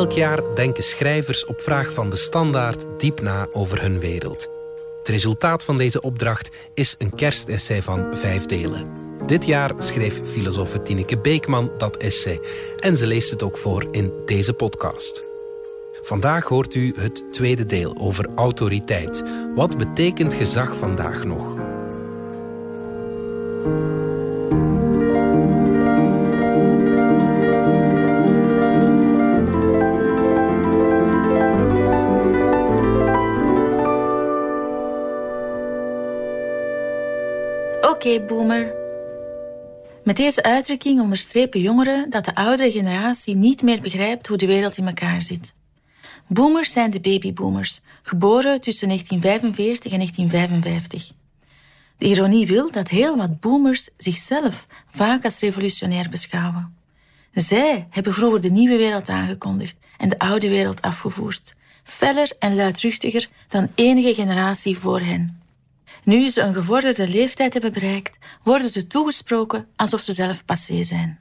Elk jaar denken schrijvers op vraag van de standaard diep na over hun wereld. Het resultaat van deze opdracht is een kerstessay van vijf delen. Dit jaar schreef filosoof Tineke Beekman dat essay en ze leest het ook voor in deze podcast. Vandaag hoort u het tweede deel over autoriteit. Wat betekent gezag vandaag nog? Oké, boomer. Met deze uitdrukking onderstrepen jongeren dat de oudere generatie niet meer begrijpt hoe de wereld in elkaar zit. Boomers zijn de babyboomers, geboren tussen 1945 en 1955. De ironie wil dat heel wat boomers zichzelf vaak als revolutionair beschouwen. Zij hebben vroeger de nieuwe wereld aangekondigd en de oude wereld afgevoerd, feller en luidruchtiger dan enige generatie voor hen. Nu ze een gevorderde leeftijd hebben bereikt, worden ze toegesproken alsof ze zelf passé zijn.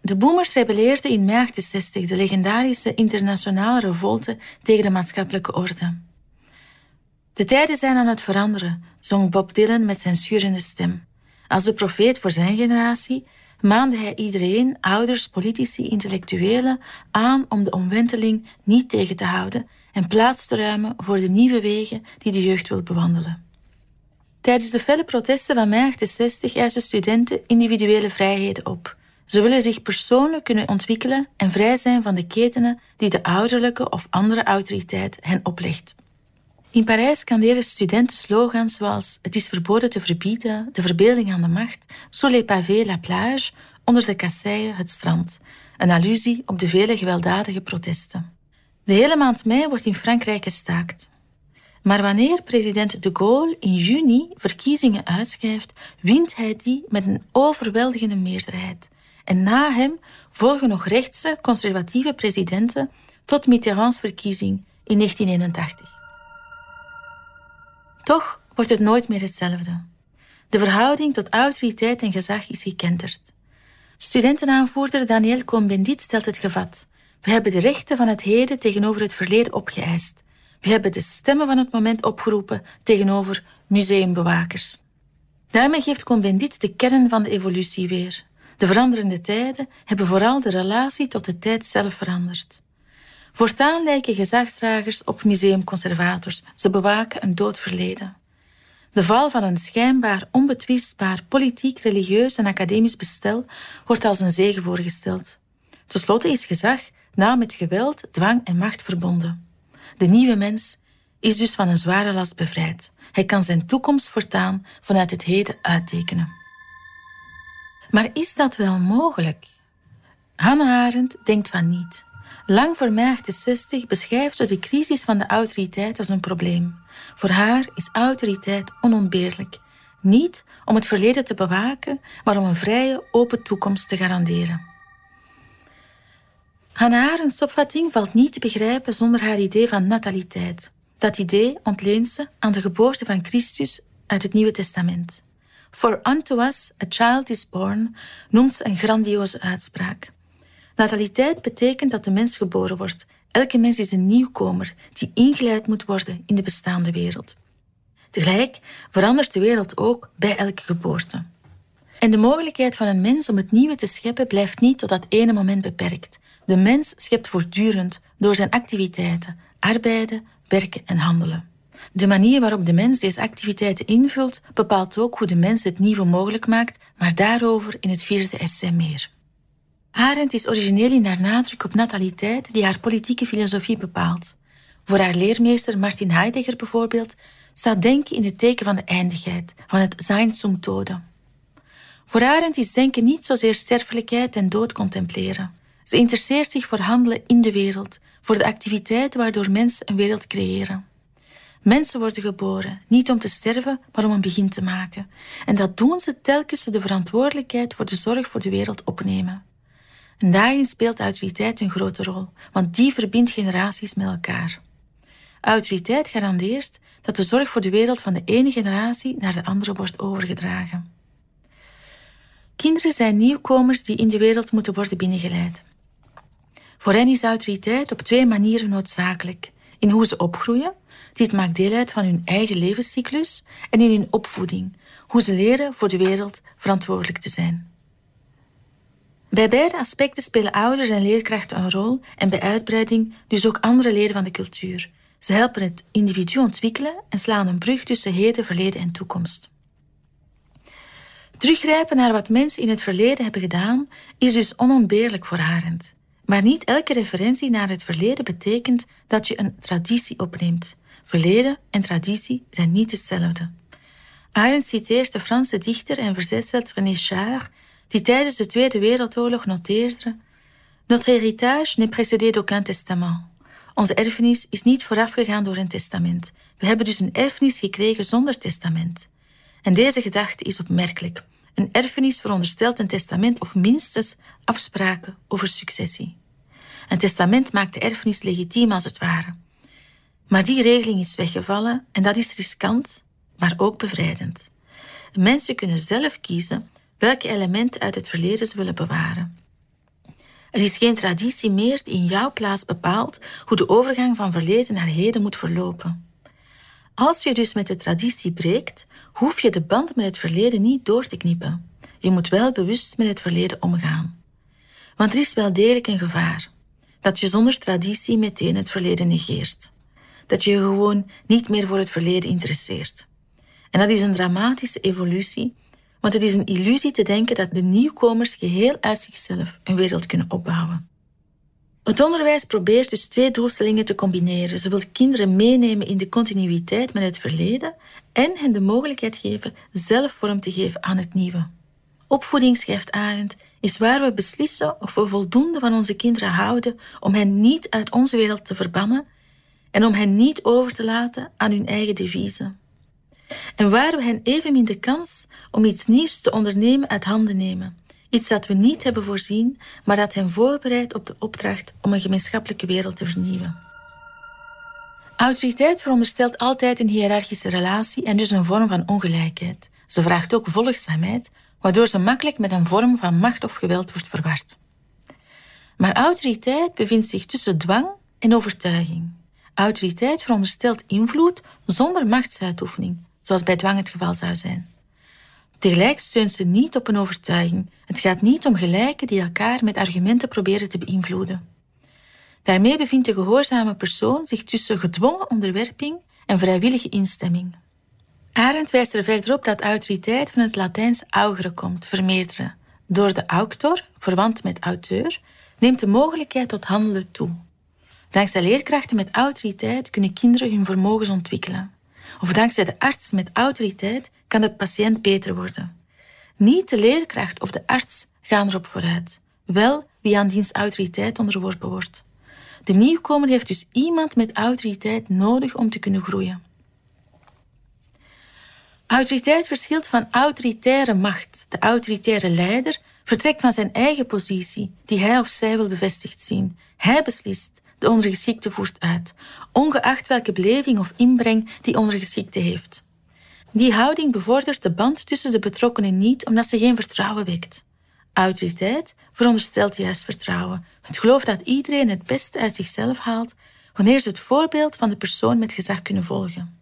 De boomers rebelleerden in mei 68 de legendarische internationale revolte tegen de maatschappelijke orde. De tijden zijn aan het veranderen, zong Bob Dylan met zijn schurende stem. Als de profeet voor zijn generatie maande hij iedereen, ouders, politici, intellectuelen, aan om de omwenteling niet tegen te houden en plaats te ruimen voor de nieuwe wegen die de jeugd wil bewandelen. Tijdens de felle protesten van mei 68 eisen studenten individuele vrijheden op. Ze willen zich persoonlijk kunnen ontwikkelen en vrij zijn van de ketenen die de ouderlijke of andere autoriteit hen oplegt. In Parijs skanderen studenten slogans zoals Het is verboden te verbieden, de verbeelding aan de macht, Sous les pavés la plage, onder de kasseien het strand, een allusie op de vele gewelddadige protesten. De hele maand mei wordt in Frankrijk gestaakt. Maar wanneer president de Gaulle in juni verkiezingen uitschrijft, wint hij die met een overweldigende meerderheid. En na hem volgen nog rechtse, conservatieve presidenten tot Mitterrands verkiezing in 1981. Toch wordt het nooit meer hetzelfde. De verhouding tot autoriteit en gezag is gekenterd. Studentenaanvoerder Daniel Cohn-Bendit stelt het gevat. We hebben de rechten van het heden tegenover het verleden opgeëist. We hebben de stemmen van het moment opgeroepen tegenover museumbewakers. Daarmee geeft Cohn-Bendit de kern van de evolutie weer. De veranderende tijden hebben vooral de relatie tot de tijd zelf veranderd. Voortaan lijken gezagsdragers op museumconservators. Ze bewaken een dood verleden. De val van een schijnbaar onbetwistbaar politiek, religieus en academisch bestel wordt als een zegen voorgesteld. Ten slotte is gezag na met geweld, dwang en macht verbonden. De nieuwe mens is dus van een zware last bevrijd. Hij kan zijn toekomst voortaan vanuit het heden uittekenen. Maar is dat wel mogelijk? Hannah Arendt denkt van niet. Lang voor mei 68 beschrijft ze de crisis van de autoriteit als een probleem. Voor haar is autoriteit onontbeerlijk. Niet om het verleden te bewaken, maar om een vrije, open toekomst te garanderen. Hannah Arendt's opvatting valt niet te begrijpen zonder haar idee van nataliteit. Dat idee ontleent ze aan de geboorte van Christus uit het Nieuwe Testament. For unto us a child is born, noemt ze een grandioze uitspraak. Nataliteit betekent dat de mens geboren wordt. Elke mens is een nieuwkomer die ingeleid moet worden in de bestaande wereld. Tegelijk verandert de wereld ook bij elke geboorte. En de mogelijkheid van een mens om het nieuwe te scheppen blijft niet tot dat ene moment beperkt. De mens schept voortdurend door zijn activiteiten, arbeiden, werken en handelen. De manier waarop de mens deze activiteiten invult bepaalt ook hoe de mens het nieuwe mogelijk maakt, maar daarover in het vierde essay meer. Arendt is origineel in haar nadruk op nataliteit die haar politieke filosofie bepaalt. Voor haar leermeester Martin Heidegger bijvoorbeeld staat denken in het teken van de eindigheid, van het Sein zum Tode. Voor Arendt is denken niet zozeer sterfelijkheid en dood contempleren. Ze interesseert zich voor handelen in de wereld, voor de activiteiten waardoor mensen een wereld creëren. Mensen worden geboren, niet om te sterven, maar om een begin te maken. En dat doen ze telkens ze de verantwoordelijkheid voor de zorg voor de wereld opnemen. En daarin speelt autoriteit een grote rol, want die verbindt generaties met elkaar. Autoriteit garandeert dat de zorg voor de wereld van de ene generatie naar de andere wordt overgedragen. Kinderen zijn nieuwkomers die in de wereld moeten worden binnengeleid. Voor hen is autoriteit op twee manieren noodzakelijk. In hoe ze opgroeien, dit maakt deel uit van hun eigen levenscyclus, en in hun opvoeding, hoe ze leren voor de wereld verantwoordelijk te zijn. Bij beide aspecten spelen ouders en leerkrachten een rol en bij uitbreiding dus ook andere leden van de cultuur. Ze helpen het individu ontwikkelen en slaan een brug tussen heden, verleden en toekomst. Teruggrijpen naar wat mensen in het verleden hebben gedaan is dus onontbeerlijk voor Arendt. Maar niet elke referentie naar het verleden betekent dat je een traditie opneemt. Verleden en traditie zijn niet hetzelfde. Arendt citeert de Franse dichter en verzetsheld René Char, die tijdens de Tweede Wereldoorlog noteerde: Notre héritage n'est précédé d'aucun testament. Onze erfenis is niet voorafgegaan door een testament. We hebben dus een erfenis gekregen zonder testament. En deze gedachte is opmerkelijk. Een erfenis veronderstelt een testament of minstens afspraken over successie. Een testament maakt de erfenis legitiem als het ware. Maar die regeling is weggevallen en dat is riskant, maar ook bevrijdend. Mensen kunnen zelf kiezen welke elementen uit het verleden ze willen bewaren. Er is geen traditie meer die in jouw plaats bepaalt hoe de overgang van verleden naar heden moet verlopen. Als je dus met de traditie breekt, hoef je de band met het verleden niet door te knippen. Je moet wel bewust met het verleden omgaan. Want er is wel degelijk een gevaar dat je zonder traditie meteen het verleden negeert. Dat je je gewoon niet meer voor het verleden interesseert. En dat is een dramatische evolutie, want het is een illusie te denken dat de nieuwkomers geheel uit zichzelf een wereld kunnen opbouwen. Het onderwijs probeert dus twee doelstellingen te combineren. Ze wil kinderen meenemen in de continuïteit met het verleden en hen de mogelijkheid geven zelf vorm te geven aan het nieuwe. Opvoeding, schrijft Arendt, is waar we beslissen of we voldoende van onze kinderen houden om hen niet uit onze wereld te verbannen en om hen niet over te laten aan hun eigen deviezen. En waar we hen evenmin de kans om iets nieuws te ondernemen uit handen nemen Iets dat we niet hebben voorzien, maar dat hen voorbereidt op de opdracht om een gemeenschappelijke wereld te vernieuwen. Autoriteit veronderstelt altijd een hiërarchische relatie en dus een vorm van ongelijkheid. Ze vraagt ook volgzaamheid, waardoor ze makkelijk met een vorm van macht of geweld wordt verward. Maar autoriteit bevindt zich tussen dwang en overtuiging. Autoriteit veronderstelt invloed zonder machtsuitoefening, zoals bij dwang het geval zou zijn. Tegelijk steunt ze niet op een overtuiging. Het gaat niet om gelijken die elkaar met argumenten proberen te beïnvloeden. Daarmee bevindt de gehoorzame persoon zich tussen gedwongen onderwerping en vrijwillige instemming. Arendt wijst er verder op dat autoriteit van het Latijns augere komt, vermeerderen. Door de auctor, verwant met auteur, neemt de mogelijkheid tot handelen toe. Dankzij leerkrachten met autoriteit kunnen kinderen hun vermogens ontwikkelen of dankzij de arts met autoriteit kan de patiënt beter worden. Niet de leerkracht of de arts gaan erop vooruit, wel wie aan diens autoriteit onderworpen wordt. De nieuwkomer heeft dus iemand met autoriteit nodig om te kunnen groeien. Autoriteit verschilt van autoritaire macht. De autoritaire leider vertrekt van zijn eigen positie, die hij of zij wil bevestigd zien. Hij beslist, de ondergeschikte voert uit, ongeacht welke beleving of inbreng die ondergeschikte heeft. Die houding bevordert de band tussen de betrokkenen niet omdat ze geen vertrouwen wekt. Autoriteit veronderstelt juist vertrouwen, het geloof dat iedereen het beste uit zichzelf haalt wanneer ze het voorbeeld van de persoon met gezag kunnen volgen.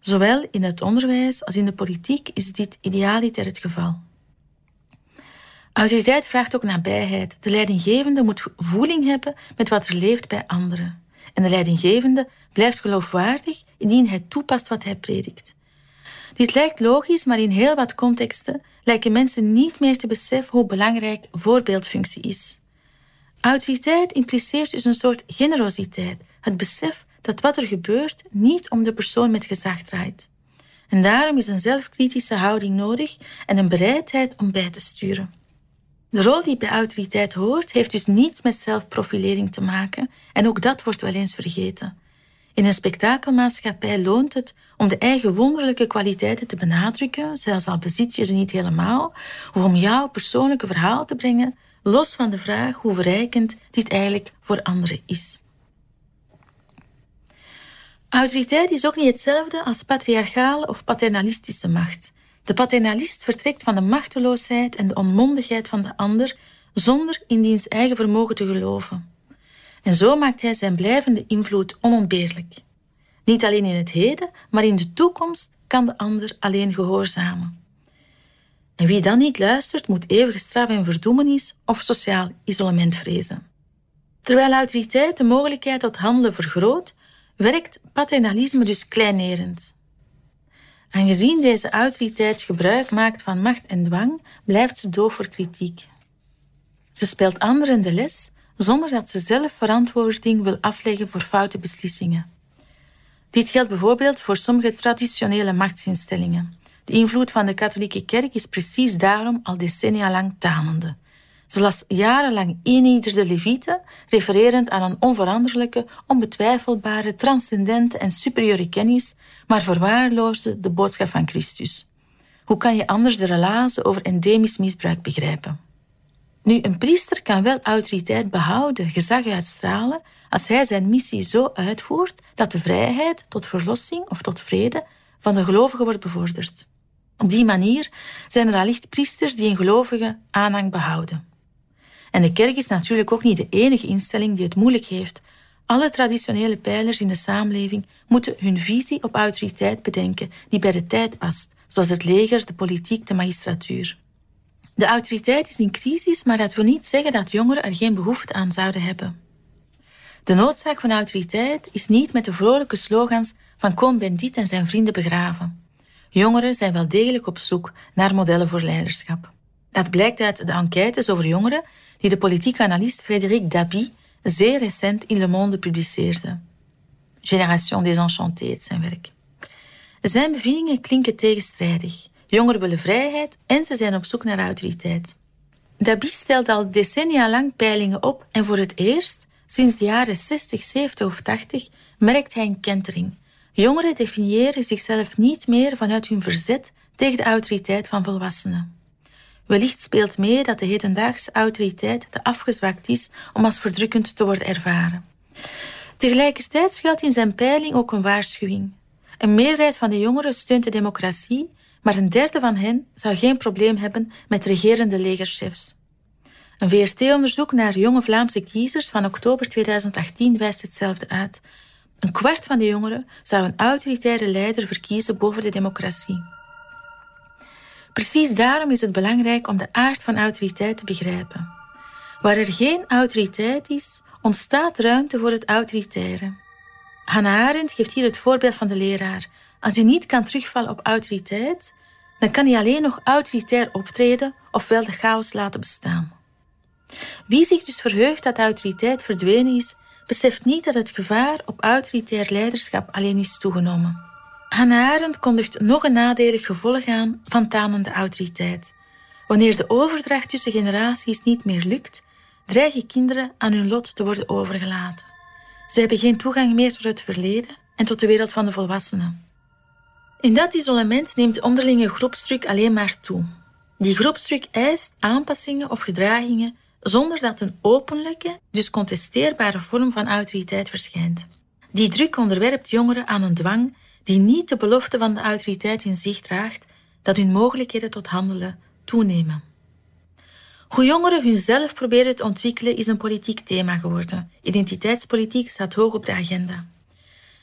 Zowel in het onderwijs als in de politiek is dit idealiter het geval. Autoriteit vraagt ook nabijheid. De leidinggevende moet voeling hebben met wat er leeft bij anderen. En de leidinggevende blijft geloofwaardig indien hij toepast wat hij predikt. Dit lijkt logisch, maar in heel wat contexten lijken mensen niet meer te beseffen hoe belangrijk voorbeeldfunctie is. Autoriteit impliceert dus een soort generositeit, het besef dat wat er gebeurt niet om de persoon met gezag draait. En daarom is een zelfkritische houding nodig en een bereidheid om bij te sturen. De rol die bij autoriteit hoort, heeft dus niets met zelfprofilering te maken en ook dat wordt wel eens vergeten. In een spektakelmaatschappij loont het om de eigen wonderlijke kwaliteiten te benadrukken, zelfs al bezit je ze niet helemaal, of om jouw persoonlijke verhaal te brengen, los van de vraag hoe verrijkend dit eigenlijk voor anderen is. Autoriteit is ook niet hetzelfde als patriarchale of paternalistische macht. De paternalist vertrekt van de machteloosheid en de onmondigheid van de ander zonder in diens eigen vermogen te geloven. En zo maakt hij zijn blijvende invloed onontbeerlijk. Niet alleen in het heden, maar in de toekomst kan de ander alleen gehoorzamen. En wie dan niet luistert, moet eeuwige straf en verdoemenis of sociaal isolement vrezen. Terwijl autoriteit de mogelijkheid tot handelen vergroot, werkt paternalisme dus kleinerend. Aangezien deze autoriteit gebruik maakt van macht en dwang, blijft ze doof voor kritiek. Ze speelt anderen de les zonder dat ze zelf verantwoording wil afleggen voor foute beslissingen. Dit geldt bijvoorbeeld voor sommige traditionele machtsinstellingen. De invloed van de katholieke kerk is precies daarom al decennia lang tanende. Ze las jarenlang de levieten, refererend aan een onveranderlijke, onbetwijfelbare, transcendente en superieure kennis, maar verwaarloosde de boodschap van Christus. Hoe kan je anders de relatie over endemisch misbruik begrijpen? Nu, een priester kan wel autoriteit behouden, gezag uitstralen, als hij zijn missie zo uitvoert dat de vrijheid tot verlossing of tot vrede van de gelovigen wordt bevorderd. Op die manier zijn er allicht priesters die een gelovige aanhang behouden. En de kerk is natuurlijk ook niet de enige instelling die het moeilijk heeft. Alle traditionele pijlers in de samenleving moeten hun visie op autoriteit bedenken die bij de tijd past, zoals het leger, de politiek, de magistratuur. De autoriteit is in crisis, maar dat wil niet zeggen dat jongeren er geen behoefte aan zouden hebben. De noodzaak van autoriteit is niet met de vrolijke slogans van Cohn-Bendit en zijn vrienden begraven. Jongeren zijn wel degelijk op zoek naar modellen voor leiderschap. Dat blijkt uit de enquêtes over jongeren die de politieke analist Frédéric Dabi zeer recent in Le Monde publiceerde. Génération désenchantée zijn werk. Zijn bevindingen klinken tegenstrijdig. Jongeren willen vrijheid en ze zijn op zoek naar autoriteit. Dabi stelt al decennia lang peilingen op en voor het eerst, sinds de jaren 60, 70 of 80, merkt hij een kentering. Jongeren definiëren zichzelf niet meer vanuit hun verzet tegen de autoriteit van volwassenen. Wellicht speelt mee dat de hedendaagse autoriteit te afgezwakt is om als verdrukkend te worden ervaren. Tegelijkertijd schuilt in zijn peiling ook een waarschuwing. Een meerderheid van de jongeren steunt de democratie, maar een derde van hen zou geen probleem hebben met regerende legerchefs. Een VRT-onderzoek naar jonge Vlaamse kiezers van oktober 2018 wijst hetzelfde uit. Een kwart van de jongeren zou een autoritaire leider verkiezen boven de democratie. Precies daarom is het belangrijk om de aard van autoriteit te begrijpen. Waar er geen autoriteit is, ontstaat ruimte voor het autoritaire. Hannah Arendt geeft hier het voorbeeld van de leraar. Als hij niet kan terugvallen op autoriteit, dan kan hij alleen nog autoritair optreden ofwel de chaos laten bestaan. Wie zich dus verheugt dat autoriteit verdwenen is, beseft niet dat het gevaar op autoritair leiderschap alleen is toegenomen. Hannah Arendt kondigt nog een nadelig gevolg aan van tanende autoriteit. Wanneer de overdracht tussen generaties niet meer lukt, dreigen kinderen aan hun lot te worden overgelaten. Ze hebben geen toegang meer tot het verleden en tot de wereld van de volwassenen. In dat isolement neemt de onderlinge groepsdruk alleen maar toe. Die groepsdruk eist aanpassingen of gedragingen zonder dat een openlijke, dus contesteerbare vorm van autoriteit verschijnt. Die druk onderwerpt jongeren aan een dwang die niet de belofte van de autoriteit in zich draagt dat hun mogelijkheden tot handelen toenemen. Hoe jongeren hunzelf proberen te ontwikkelen is een politiek thema geworden. Identiteitspolitiek staat hoog op de agenda.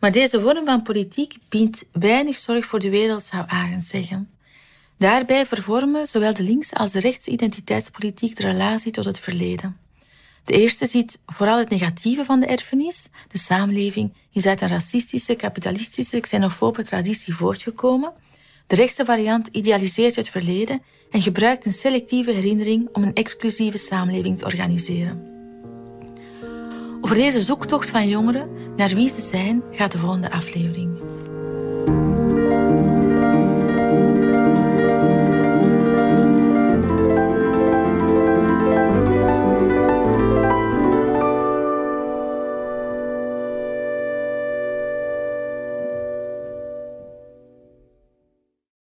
Maar deze vorm van politiek biedt weinig zorg voor de wereld, zou Arendt zeggen. Daarbij vervormen zowel de links- als de rechtsidentiteitspolitiek de relatie tot het verleden. De eerste ziet vooral het negatieve van de erfenis. De samenleving is uit een racistische, kapitalistische, xenofobe traditie voortgekomen. De rechtse variant idealiseert het verleden en gebruikt een selectieve herinnering om een exclusieve samenleving te organiseren. Over deze zoektocht van jongeren naar wie ze zijn gaat de volgende aflevering.